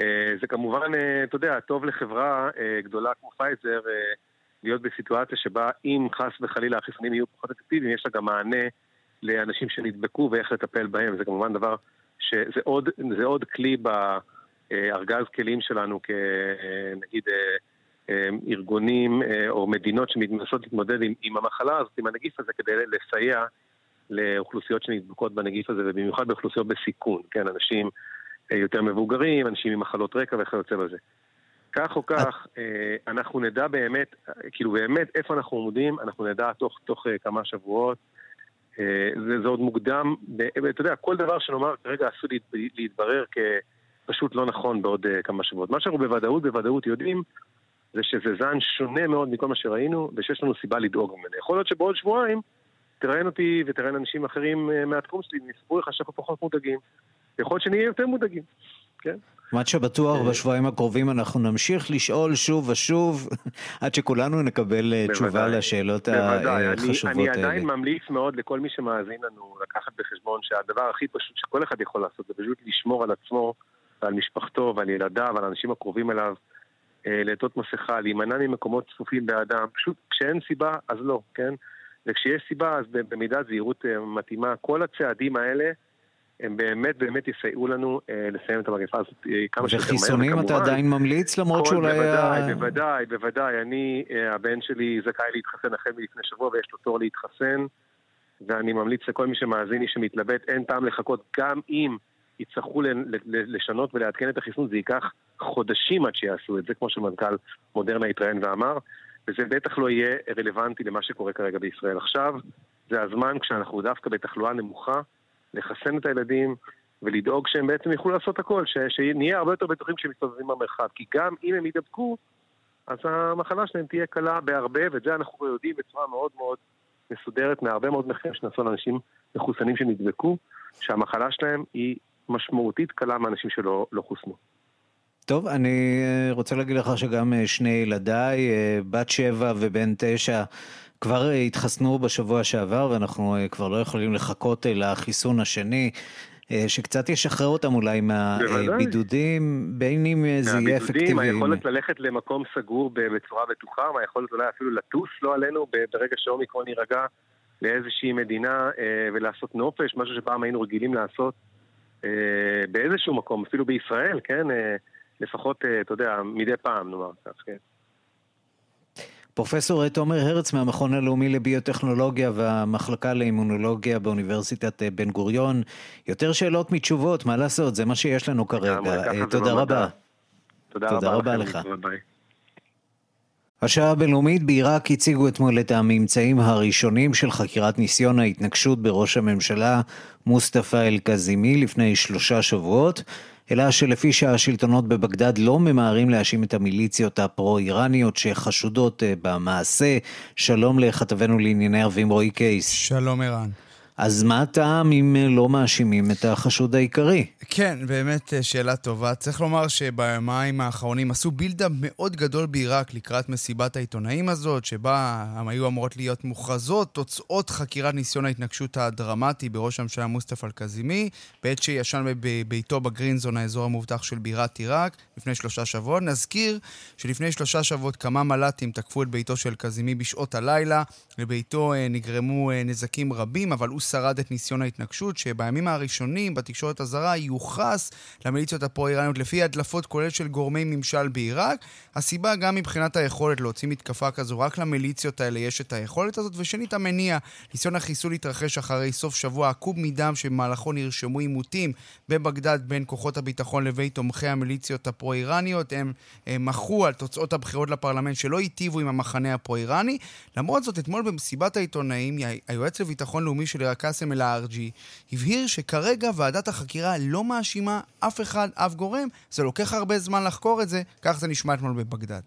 אה, זה כמובן, אה, אתה יודע, טוב לחברה אה, גדולה כמו פייזר להיות בסיטואציה שבה אם חס וחלילה החיסונים יהיו פחות אפקטיביים, יש לה גם מענה לאנשים שנדבקו ואיך לטפל בהם. זה כמובן דבר שזה עוד, עוד כלי בארגז כלים שלנו כנגיד ארגונים או מדינות שמנסות להתמודד עם, עם המחלה הזאת, עם הנגיף הזה, כדי לסייע לאוכלוסיות שנדבקות בנגיף הזה, ובמיוחד באוכלוסיות בסיכון, כן, אנשים יותר מבוגרים, אנשים עם מחלות רקע וכיוצא בזה. כך או כך, אנחנו נדע באמת, כאילו באמת איפה אנחנו עומדים, אנחנו נדע תוך, תוך כמה שבועות. זה, זה עוד מוקדם, אתה יודע, כל דבר שנאמר כרגע עשוי להתברר כפשוט לא נכון בעוד כמה שבועות. מה שאנחנו בוודאות, בוודאות יודעים, זה שזה זן שונה מאוד מכל מה שראינו, ושיש לנו סיבה לדאוג ממנו. יכול להיות שבעוד שבועיים תראיין אותי ותראיין אנשים אחרים מהתחום שלי, ויספרו לך שאנחנו פחות מודאגים. יכול להיות שנהיה יותר מודאגים, כן? מה שבטוח, בשבועיים הקרובים אנחנו נמשיך לשאול שוב ושוב, <laughs> עד שכולנו נקבל אה, תשובה לשאלות החשובות האלה. אני עדיין ממליץ מאוד לכל מי שמאזין לנו לקחת בחשבון שהדבר הכי פשוט שכל אחד יכול לעשות זה פשוט לשמור על עצמו ועל משפחתו ועל ילדיו ועל האנשים הקרובים אליו, אה, לעטות מסכה, להימנע ממקומות צפופים באדם, פשוט כשאין סיבה אז לא, כן? וכשיש סיבה אז במידת זהירות אה, מתאימה, כל הצעדים האלה הם באמת באמת יסייעו לנו אה, לסיים את המגפה הזאת אה, כמה שיותר מהר. וחיסונים אתה עדיין ממליץ למרות שאולי... בוודאי, בוודאי, בוודאי. אני, אה, הבן שלי זכאי להתחסן החל מלפני שבוע ויש לו תור להתחסן, ואני ממליץ לכל מי שמאזין, מי שמתלבט, אין טעם לחכות, גם אם יצטרכו לשנות ולעדכן את החיסון, זה ייקח חודשים עד שיעשו את זה, כמו שמנכ"ל מודרנה התראיין ואמר, וזה בטח לא יהיה רלוונטי למה שקורה כרגע בישראל. עכשיו, זה הזמן כשאנחנו דווקא בתחלואה נמוכה. לחסן את הילדים ולדאוג שהם בעצם יוכלו לעשות הכל, ש, שנהיה הרבה יותר בטוחים כשהם מסתובבים במרחב. כי גם אם הם ידבקו, אז המחלה שלהם תהיה קלה בהרבה, ואת זה אנחנו יודעים בצורה מאוד מאוד מסודרת מהרבה מאוד מחקרים שנעשו לאנשים מחוסנים שנדבקו, שהמחלה שלהם היא משמעותית קלה מאנשים שלא לא חוסנו. טוב, אני אה, רוצה להגיד לך שגם אה, שני ילדיי, אה, בת שבע ובן תשע, כבר אה, התחסנו בשבוע שעבר ואנחנו אה, כבר לא יכולים לחכות אה, לחיסון השני. שקצת ישחרר אותם אולי מהבידודים, בין אם זה יהיה אפקטיבי. היכולת ללכת למקום סגור בצורה בטוחה, היכולת אולי אפילו לטוס, לא עלינו, ברגע שאומיקרון יירגע לאיזושהי מדינה ולעשות נופש, משהו שפעם היינו רגילים לעשות באיזשהו מקום, אפילו בישראל, כן? לפחות, אתה יודע, מדי פעם, נאמר כך, כן. פרופסור תומר הרץ מהמכון הלאומי לביוטכנולוגיה והמחלקה לאימונולוגיה באוניברסיטת אה, בן גוריון. יותר שאלות מתשובות, מה לעשות, זה מה שיש לנו כרגע. אה, תודה רבה. תודה רבה לך. השעה הבינלאומית בעיראק הציגו אתמול את הממצאים הראשונים של חקירת ניסיון ההתנקשות בראש הממשלה מוסטפא אל-קזימי לפני שלושה שבועות. אלא שלפי שהשלטונות בבגדד לא ממהרים להאשים את המיליציות הפרו-איראניות שחשודות אה, במעשה. שלום לכתבנו לענייני ערבים רועי קייס. שלום ערן. אז מה הטעם אם אה, לא מאשימים את החשוד העיקרי? כן, באמת אה, שאלה טובה. צריך לומר שביומיים האחרונים עשו בילדאפ מאוד גדול בעיראק לקראת מסיבת העיתונאים הזאת, שבה היו אמורות להיות מוכרזות תוצאות חקירת ניסיון ההתנגשות הדרמטי בראש הממשלה מוסטפא אל-קזימי, בעת שישן בביתו בגרינזון, האזור המובטח של בירת עיראק, לפני שלושה שבועות. נזכיר שלפני שלושה שבועות כמה מל"טים תקפו את ביתו של קזימי בשעות הלילה. לביתו אה, נגרמו נזקים רבים, אבל הוא שרד את ניסיון ההתנגשות, שבימים הראשונים בתקשורת הזרה יוחס למיליציות הפרו-איראניות לפי הדלפות כולל של גורמי ממשל בעיראק. הסיבה גם מבחינת היכולת להוציא מתקפה כזו, רק למיליציות האלה יש את היכולת הזאת, ושנית המניע, ניסיון החיסול התרחש אחרי סוף שבוע עקוב מדם שבמהלכו נרשמו עימותים בבגדד בין כוחות הביטחון לבין תומכי המיליציות הפרו-איראניות. הם, הם מחו על תוצאות הבחירות לפרלמנט שלא היטיבו עם המחנה הפרו-איראני. למרות זאת, אתמול במסיבת העיתונאים, היועץ לביטחון לאומי של עיראק קאסם אל-ארג'י, הבהיר שכרגע ועדת החקירה לא מאשימה אף אחד, אף גורם. זה לוקח הרבה זמן לחקור את זה, כך זה נשמע אתמול בבגדד.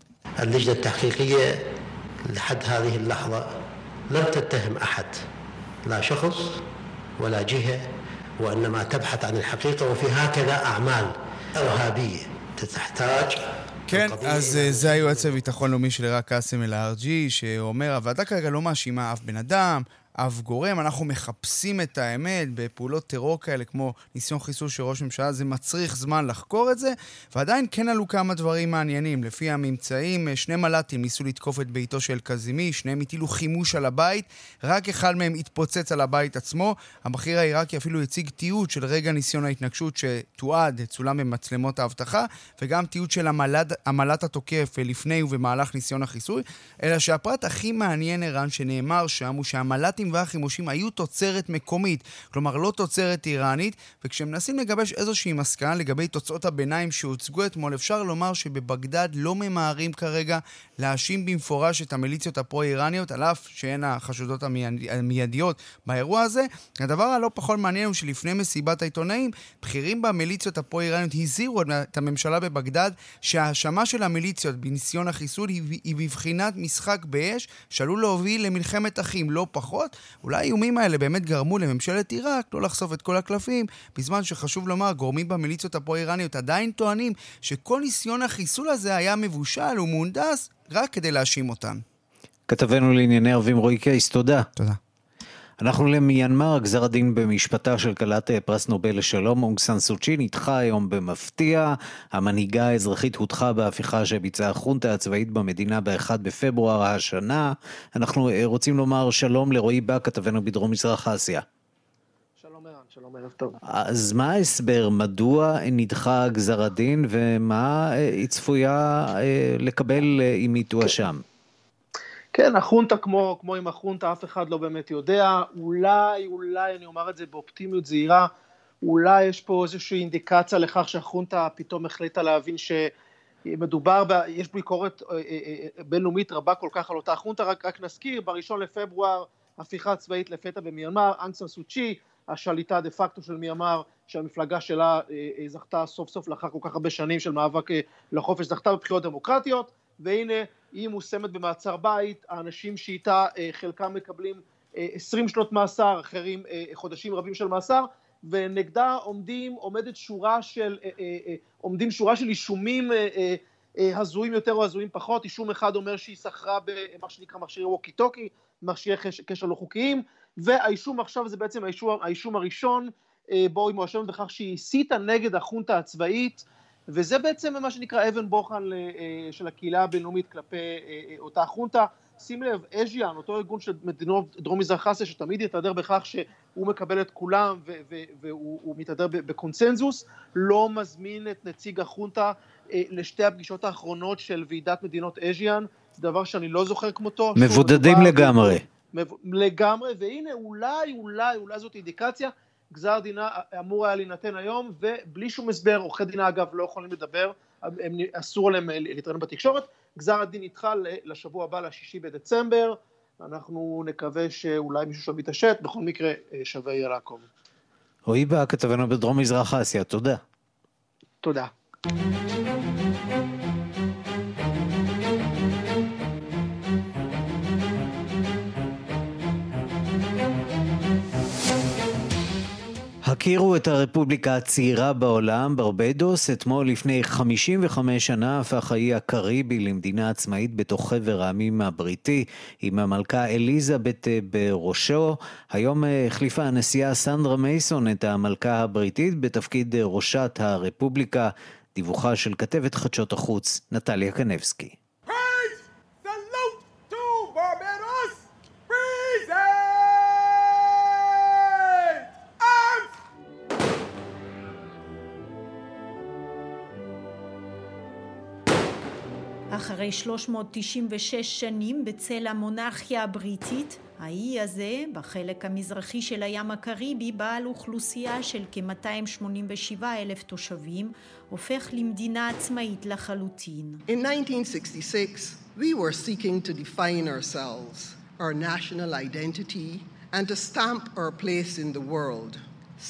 لحد هذه اللحظة لم تتهم أحد لا شخص ولا جهة وإنما تبحث عن الحقيقة وفي هكذا أعمال إرهابية تحتاج כן, אז אה, זה היועץ לביטחון לאומי של עיראק קאסם אל-ארג'י, שאומר, הוועדה כרגע לא מאשימה אף בן אדם, אף גורם. אנחנו מחפשים את האמת בפעולות טרור כאלה, כמו ניסיון חיסול של ראש ממשלה, זה מצריך זמן לחקור את זה, ועדיין כן עלו כמה דברים מעניינים. לפי הממצאים, שני מל"טים ניסו לתקוף את ביתו של קזימי, שניהם הטילו חימוש על הבית, רק אחד מהם התפוצץ על הבית עצמו. הבכיר העיראקי אפילו הציג תיעוד של רגע ניסיון ההתנגשות שתועד, צולם במצלמות האבטחה, וגם תיעוד של המל"ט, המל"ט התוקף לפני ובמהלך ניסיון החיסוי, אלא שהפרט הכי מעניין, ערן, שנאמר שם, הוא שהמל"ט הג'יהאדים והחימושים היו תוצרת מקומית, כלומר לא תוצרת איראנית, וכשמנסים לגבש איזושהי מסקנה לגבי תוצאות הביניים שהוצגו אתמול, אפשר לומר שבבגדד לא ממהרים כרגע להאשים במפורש את המיליציות הפרו-איראניות, על אף שהן החשודות המיידיות באירוע הזה. הדבר הלא פחות מעניין הוא שלפני מסיבת העיתונאים, בכירים במיליציות הפרו-איראניות הזהירו את הממשלה בבגדד שההאשמה של המיליציות בניסיון החיסול היא בבחינת משחק באש שעלול להוביל למלחמת אחים, לא פחות. אולי האיומים האלה באמת גרמו לממשלת עיראק לא לחשוף את כל הקלפים, בזמן שחשוב לומר, גורמים במיליציות הפרו-איראניות עדיין טוענים שכל ניסיון החיסול הזה היה מבושל ומהונדס רק כדי להאשים אותם. כתבנו לענייני ערבים רועי קייס, תודה. תודה. אנחנו למיינמר, גזר הדין במשפטה של כלת אה, פרס נובל לשלום, אונג סן סוצ'י נדחה היום במפתיע. המנהיגה האזרחית הודחה בהפיכה שביצעה החונטה הצבאית במדינה ב-1 בפברואר השנה. אנחנו אה, רוצים לומר שלום לרועי בא, כתבנו בדרום מזרח אסיה. שלום ערן, שלום ערב טוב. אז מה ההסבר? מדוע נדחה גזר הדין ומה אה, היא צפויה לקבל אם היא תואשם? כן, החונטה כמו, כמו עם החונטה, אף אחד לא באמת יודע. אולי, אולי, אני אומר את זה באופטימיות זהירה, אולי יש פה איזושהי אינדיקציה לכך שהחונטה פתאום החליטה להבין שמדובר, ב, יש ביקורת אה, אה, אה, בינלאומית רבה כל כך על אותה חונטה, רק, רק נזכיר, בראשון לפברואר, הפיכה צבאית לפתע במיינמר, אנגסן סוצ'י, השליטה דה פקטו של מיינמר, שהמפלגה שלה זכתה סוף סוף לאחר כל כך הרבה שנים של מאבק לחופש, זכתה בבחירות דמוקרטיות, והנה היא מושמת במעצר בית, האנשים שאיתה אה, חלקם מקבלים 20 אה, שנות מאסר, אחרים אה, חודשים רבים של מאסר, ונגדה עומדים, עומדת שורה של, עומדים שורה של אישומים הזויים יותר או הזויים פחות, אישום אחד אומר שהיא שכרה במה שנקרא מכשירי ווקי טוקי, מכשירי קשר לא חוקיים, והאישום עכשיו זה בעצם האישום, האישום הראשון, בו היא מואשמת בכך שהיא הסיתה נגד החונטה הצבאית, וזה בעצם מה שנקרא אבן בוחן אה, של הקהילה הבינלאומית כלפי אה, אה, אותה חונטה. שים לב, אז'יאן, אותו ארגון של מדינות דרום מזרח אסיה, שתמיד יתהדר בכך שהוא מקבל את כולם והוא מתהדר בקונצנזוס, לא מזמין את נציג החונטה לשתי הפגישות האחרונות של ועידת מדינות אז'יאן, זה דבר שאני לא זוכר כמותו. מבודדים לגמרי. לגמרי, והנה אולי, אולי, אולי זאת אינדיקציה גזר דינה אמור היה להינתן היום, ובלי שום הסבר, עורכי דינה אגב לא יכולים לדבר, הם, אסור להם להתראיין בתקשורת, גזר הדין נדחה לשבוע הבא, לשישי בדצמבר, אנחנו נקווה שאולי מישהו שם יתעשת, בכל מקרה שווה יהיה לעקוב. רועי בא, כתבנו בדרום מזרח אסיה, תודה. תודה. הכירו את הרפובליקה הצעירה בעולם, ברבדוס. אתמול לפני 55 שנה הפך האי הקריבי למדינה עצמאית בתוך חבר העמים הבריטי, עם המלכה אליזבת אה, בראשו. היום אה, החליפה הנשיאה סנדרה מייסון את המלכה הבריטית בתפקיד אה, ראשת הרפובליקה. דיווחה של כתבת חדשות החוץ, נטליה קנבסקי. אחרי 396 שנים בצל המונרכיה הבריטית, האי הזה, בחלק המזרחי של הים הקריבי, בעל אוכלוסייה של כ-287 אלף תושבים, הופך למדינה עצמאית לחלוטין. In 1966, we were seeking to define ourselves, our national identity, and to stamp our place in the world.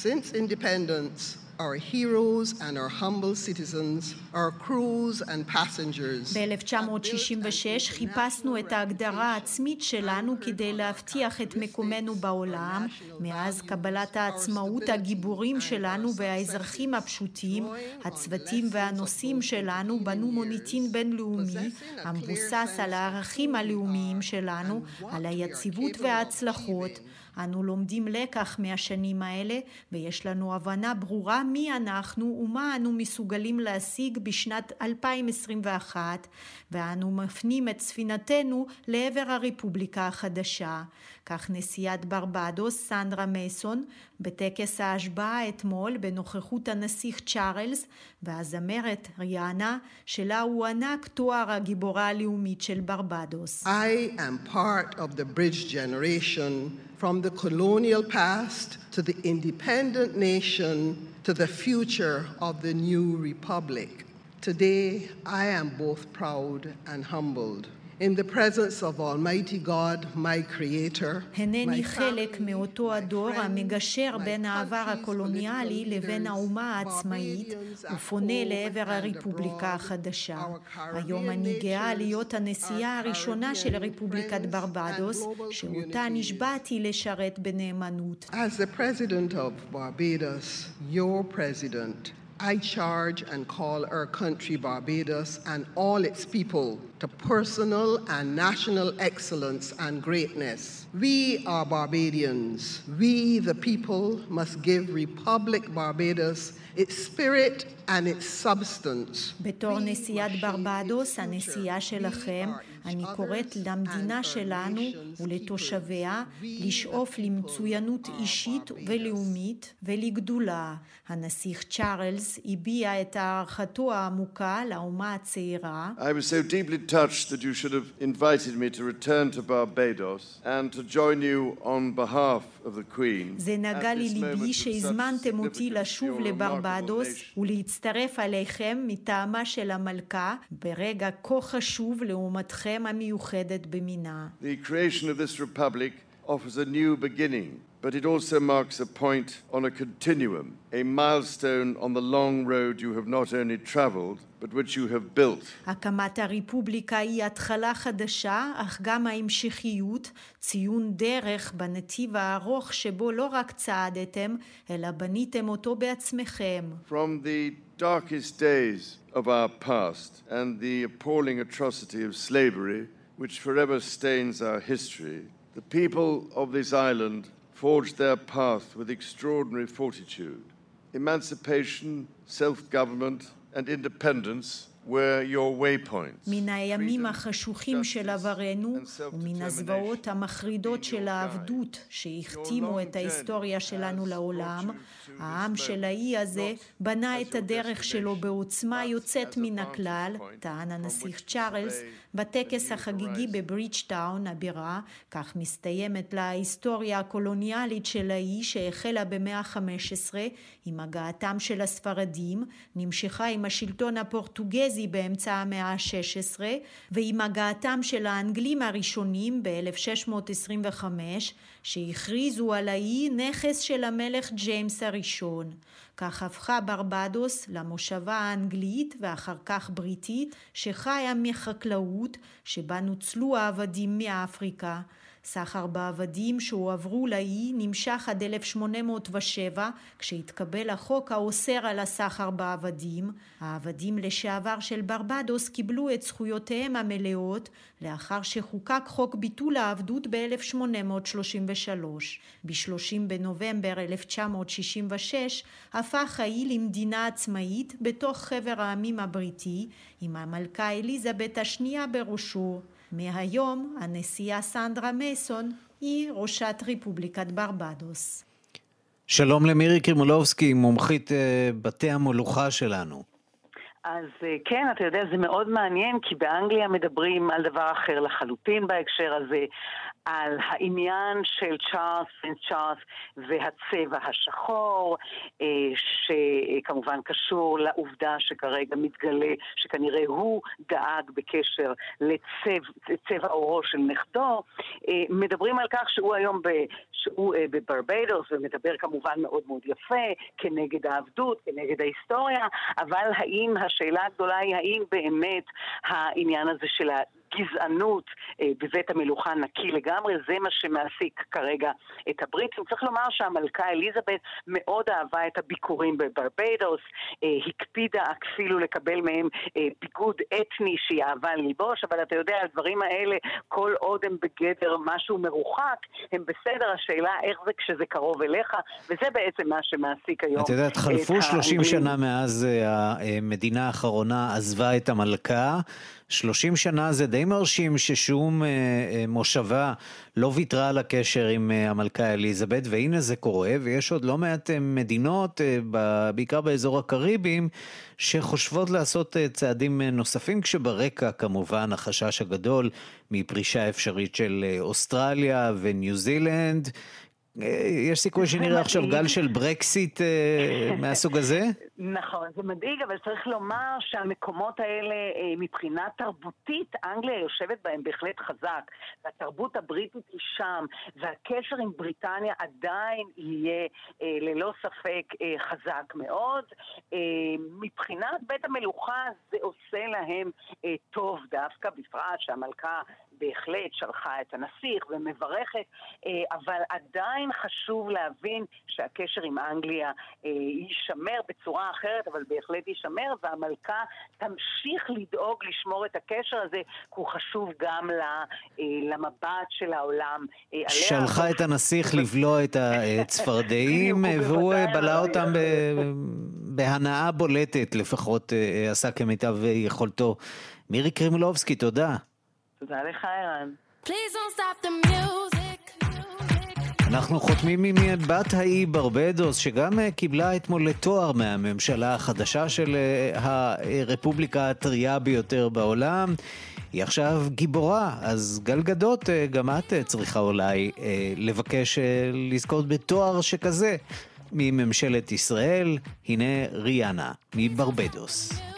Since independence, our heroes and our humble citizens, our crews and passengers. ב-1966 חיפשנו את ההגדרה העצמית שלנו כדי להבטיח את מקומנו בעולם. מאז קבלת העצמאות הגיבורים שלנו והאזרחים הפשוטים, הצוותים והנוסעים שלנו בנו מוניטין בינלאומי המבוסס על הערכים הלאומיים שלנו, על היציבות וההצלחות. אנו לומדים לקח מהשנים האלה ויש לנו הבנה ברורה מי אנחנו ומה אנו מסוגלים להשיג בשנת 2021 ואנו מפנים את ספינתנו לעבר הרפובליקה החדשה. כך נשיאת ברבדוס סנדרה מייסון בטקס ההשבעה אתמול בנוכחות הנסיך צ'ארלס והזמרת ריאנה שלה הוענק תואר הגיבורה הלאומית של ברבדוס. I am part of the bridge generation from the colonial past to the independent nation to the future of the new republic. Today, I am both proud and humbled. In the presence of Almighty God, my Creator, הנני חלק מאותו הדור המגשר בין העבר הקולוניאלי לבין האומה העצמאית ופונה לעבר הרפובליקה החדשה. היום אני גאה להיות הנשיאה הראשונה של רפובליקת ברבדוס, שאותה נשבעתי לשרת בנאמנות. As the President of Barbados, your President, I charge and call our country, Barbados, and all its people to personal and national excellence and greatness. We are Barbadians. We, the people, must give Republic Barbados its spirit and its substance. בתור נשיאת ברבדוס, הנשיאה שלכם, אני קוראת למדינה שלנו ולתושביה לשאוף למצוינות אישית ולאומית ולגדולה. הנסיך צ'ארלס הביע את הערכתו העמוקה לאומה הצעירה. I was so deeply touched that you should have invited me to return to Barbados and to join you on behalf of the Queen. זה נגע לליבי שהזמנתם אותי לשוב לברבדוס ולהצטרף אליכם מטעמה של המלכה ברגע כה חשוב לעומתכם המיוחדת במינה. The creation of this republic offers a new beginning, but it also marks a point on a continuum, a milestone on the long road you have not only traveled, but which you have built. הקמת הרפובליקה היא התחלה חדשה, אך גם ההמשכיות, ציון דרך בנתיב הארוך שבו לא רק צעדתם, אלא בניתם אותו בעצמכם. From the darkest days of our past and the appalling atrocity of slavery, which forever stains our history, the people of this island forged their path with extraordinary fortitude. Emancipation, self government, and independence. מן הימים החשוכים של עברנו ומן הזוועות המחרידות של העבדות שהכתימו את ההיסטוריה שלנו לעולם, העם של האי הזה בנה את הדרך שלו בעוצמה יוצאת מן הכלל, טען הנסיך צ'ארלס, בטקס החגיגי בברידג'טאון הבירה, כך מסתיימת לה ההיסטוריה הקולוניאלית של האי שהחלה במאה ה-15 עם הגעתם של הספרדים, נמשכה עם השלטון הפורטוגזי באמצע המאה ה-16 ועם הגעתם של האנגלים הראשונים ב-1625 שהכריזו על האי נכס של המלך ג'יימס הראשון. כך הפכה ברבדוס למושבה האנגלית ואחר כך בריטית שחיה מחקלאות שבה נוצלו העבדים מאפריקה. סחר בעבדים שהועברו לאי נמשך עד 1807 כשהתקבל החוק האוסר על הסחר בעבדים. העבדים לשעבר של ברבדוס קיבלו את זכויותיהם המלאות לאחר שחוקק חוק ביטול העבדות ב-1833. ב-30 בנובמבר 1966 הפך האי למדינה עצמאית בתוך חבר העמים הבריטי עם המלכה אליזבת השנייה בראשו. מהיום הנשיאה סנדרה מייסון היא ראשת רפובליקת ברבדוס. שלום למירי קרימולובסקי, מומחית בתי המולוכה שלנו. אז כן, אתה יודע, זה מאוד מעניין, כי באנגליה מדברים על דבר אחר לחלוטין בהקשר הזה, על העניין של צ'ארלס פרינס צ'ארלס והצבע השחור, שכמובן קשור לעובדה שכרגע מתגלה שכנראה הוא דאג בקשר לצבע עורו של נכדו. מדברים על כך שהוא היום ב, שהוא בברבדוס ומדבר כמובן מאוד מאוד יפה כנגד העבדות, כנגד ההיסטוריה, אבל האם, השאלה הגדולה היא האם באמת העניין הזה של ה... גזענות אה, בבית המלוכה נקי לגמרי, זה מה שמעסיק כרגע את הבריטים. צריך לומר שהמלכה אליזבת מאוד אהבה את הביקורים בברבדוס, אה, הקפידה אפילו לקבל מהם אה, ביגוד אתני שהיא אהבה ללבוש, אבל אתה יודע, הדברים האלה, כל עוד הם בגדר משהו מרוחק, הם בסדר, השאלה איך זה כשזה קרוב אליך, וזה בעצם מה שמעסיק היום. את יודעת, חלפו 30 שנה מאז המדינה האחרונה עזבה את המלכה. 30 שנה זה די מרשים ששום מושבה לא ויתרה על הקשר עם המלכה אליזבת, והנה זה קורה, ויש עוד לא מעט מדינות, בעיקר באזור הקריביים, שחושבות לעשות צעדים נוספים, כשברקע כמובן החשש הגדול מפרישה אפשרית של אוסטרליה וניו זילנד. יש סיכוי שנראה עכשיו גל של ברקסיט אה, <laughs> מהסוג הזה? נכון, זה מדאיג, אבל צריך לומר שהמקומות האלה אה, מבחינה תרבותית, אנגליה יושבת בהם בהחלט חזק, והתרבות הבריטית היא שם, והקשר עם בריטניה עדיין יהיה אה, ללא ספק חזק מאוד. מבחינת בית המלוכה זה עושה להם טוב דווקא, בפרט שהמלכה בהחלט שלחה את הנסיך ומברכת, אבל עדיין חשוב להבין שהקשר עם אנגליה יישמר בצורה אחרת, אבל בהחלט יישמר, והמלכה תמשיך לדאוג לשמור את הקשר הזה, כי הוא חשוב גם אה, למבט של העולם אה, עליה. שלחה את הנסיך לבלוע את הצפרדעים, <laughs> והוא אה, בלע אותם בהנאה בולטת, לפחות עשה כמיטב יכולתו. מירי קרימולובסקי, תודה. תודה לך, ערן. אנחנו חותמים עם בת האי ברבדוס, שגם אה, קיבלה אתמול לתואר מהממשלה החדשה של אה, הרפובליקה הטריה ביותר בעולם. היא עכשיו גיבורה, אז גלגדות, אה, גם את צריכה אולי לבקש לזכות בתואר שכזה מממשלת ישראל. הנה ריאנה מברבדוס.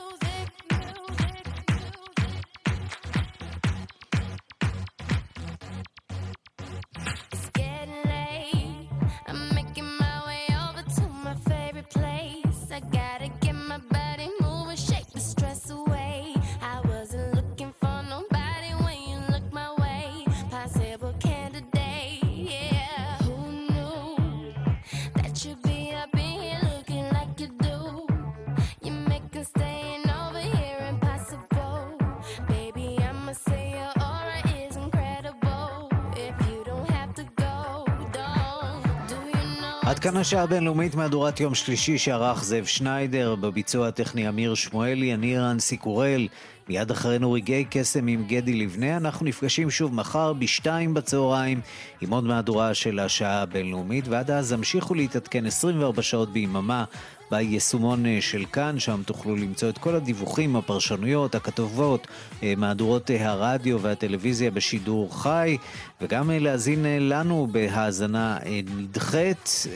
כאן השעה הבינלאומית מהדורת יום שלישי שערך זאב שניידר, בביצוע הטכני אמיר שמואלי, אני רנסי קורל, מיד אחרינו רגעי קסם עם גדי לבנה, אנחנו נפגשים שוב מחר בשתיים בצהריים עם עוד מהדורה של השעה הבינלאומית, ועד אז המשיכו להתעדכן 24 שעות ביממה ביישומון אה, של כאן, שם תוכלו למצוא את כל הדיווחים, הפרשנויות, הכתובות, אה, מהדורות אה, הרדיו והטלוויזיה בשידור חי, וגם להאזין לנו בהאזנה נדחית.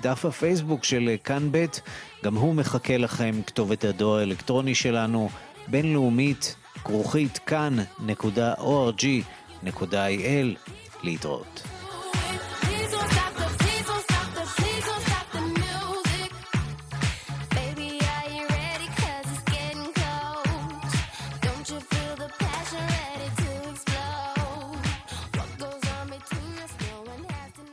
דף הפייסבוק של כאן ב', גם הוא מחכה לכם, כתובת הדואר האלקטרוני שלנו, בינלאומית, כרוכית כאן.org.il, להתראות.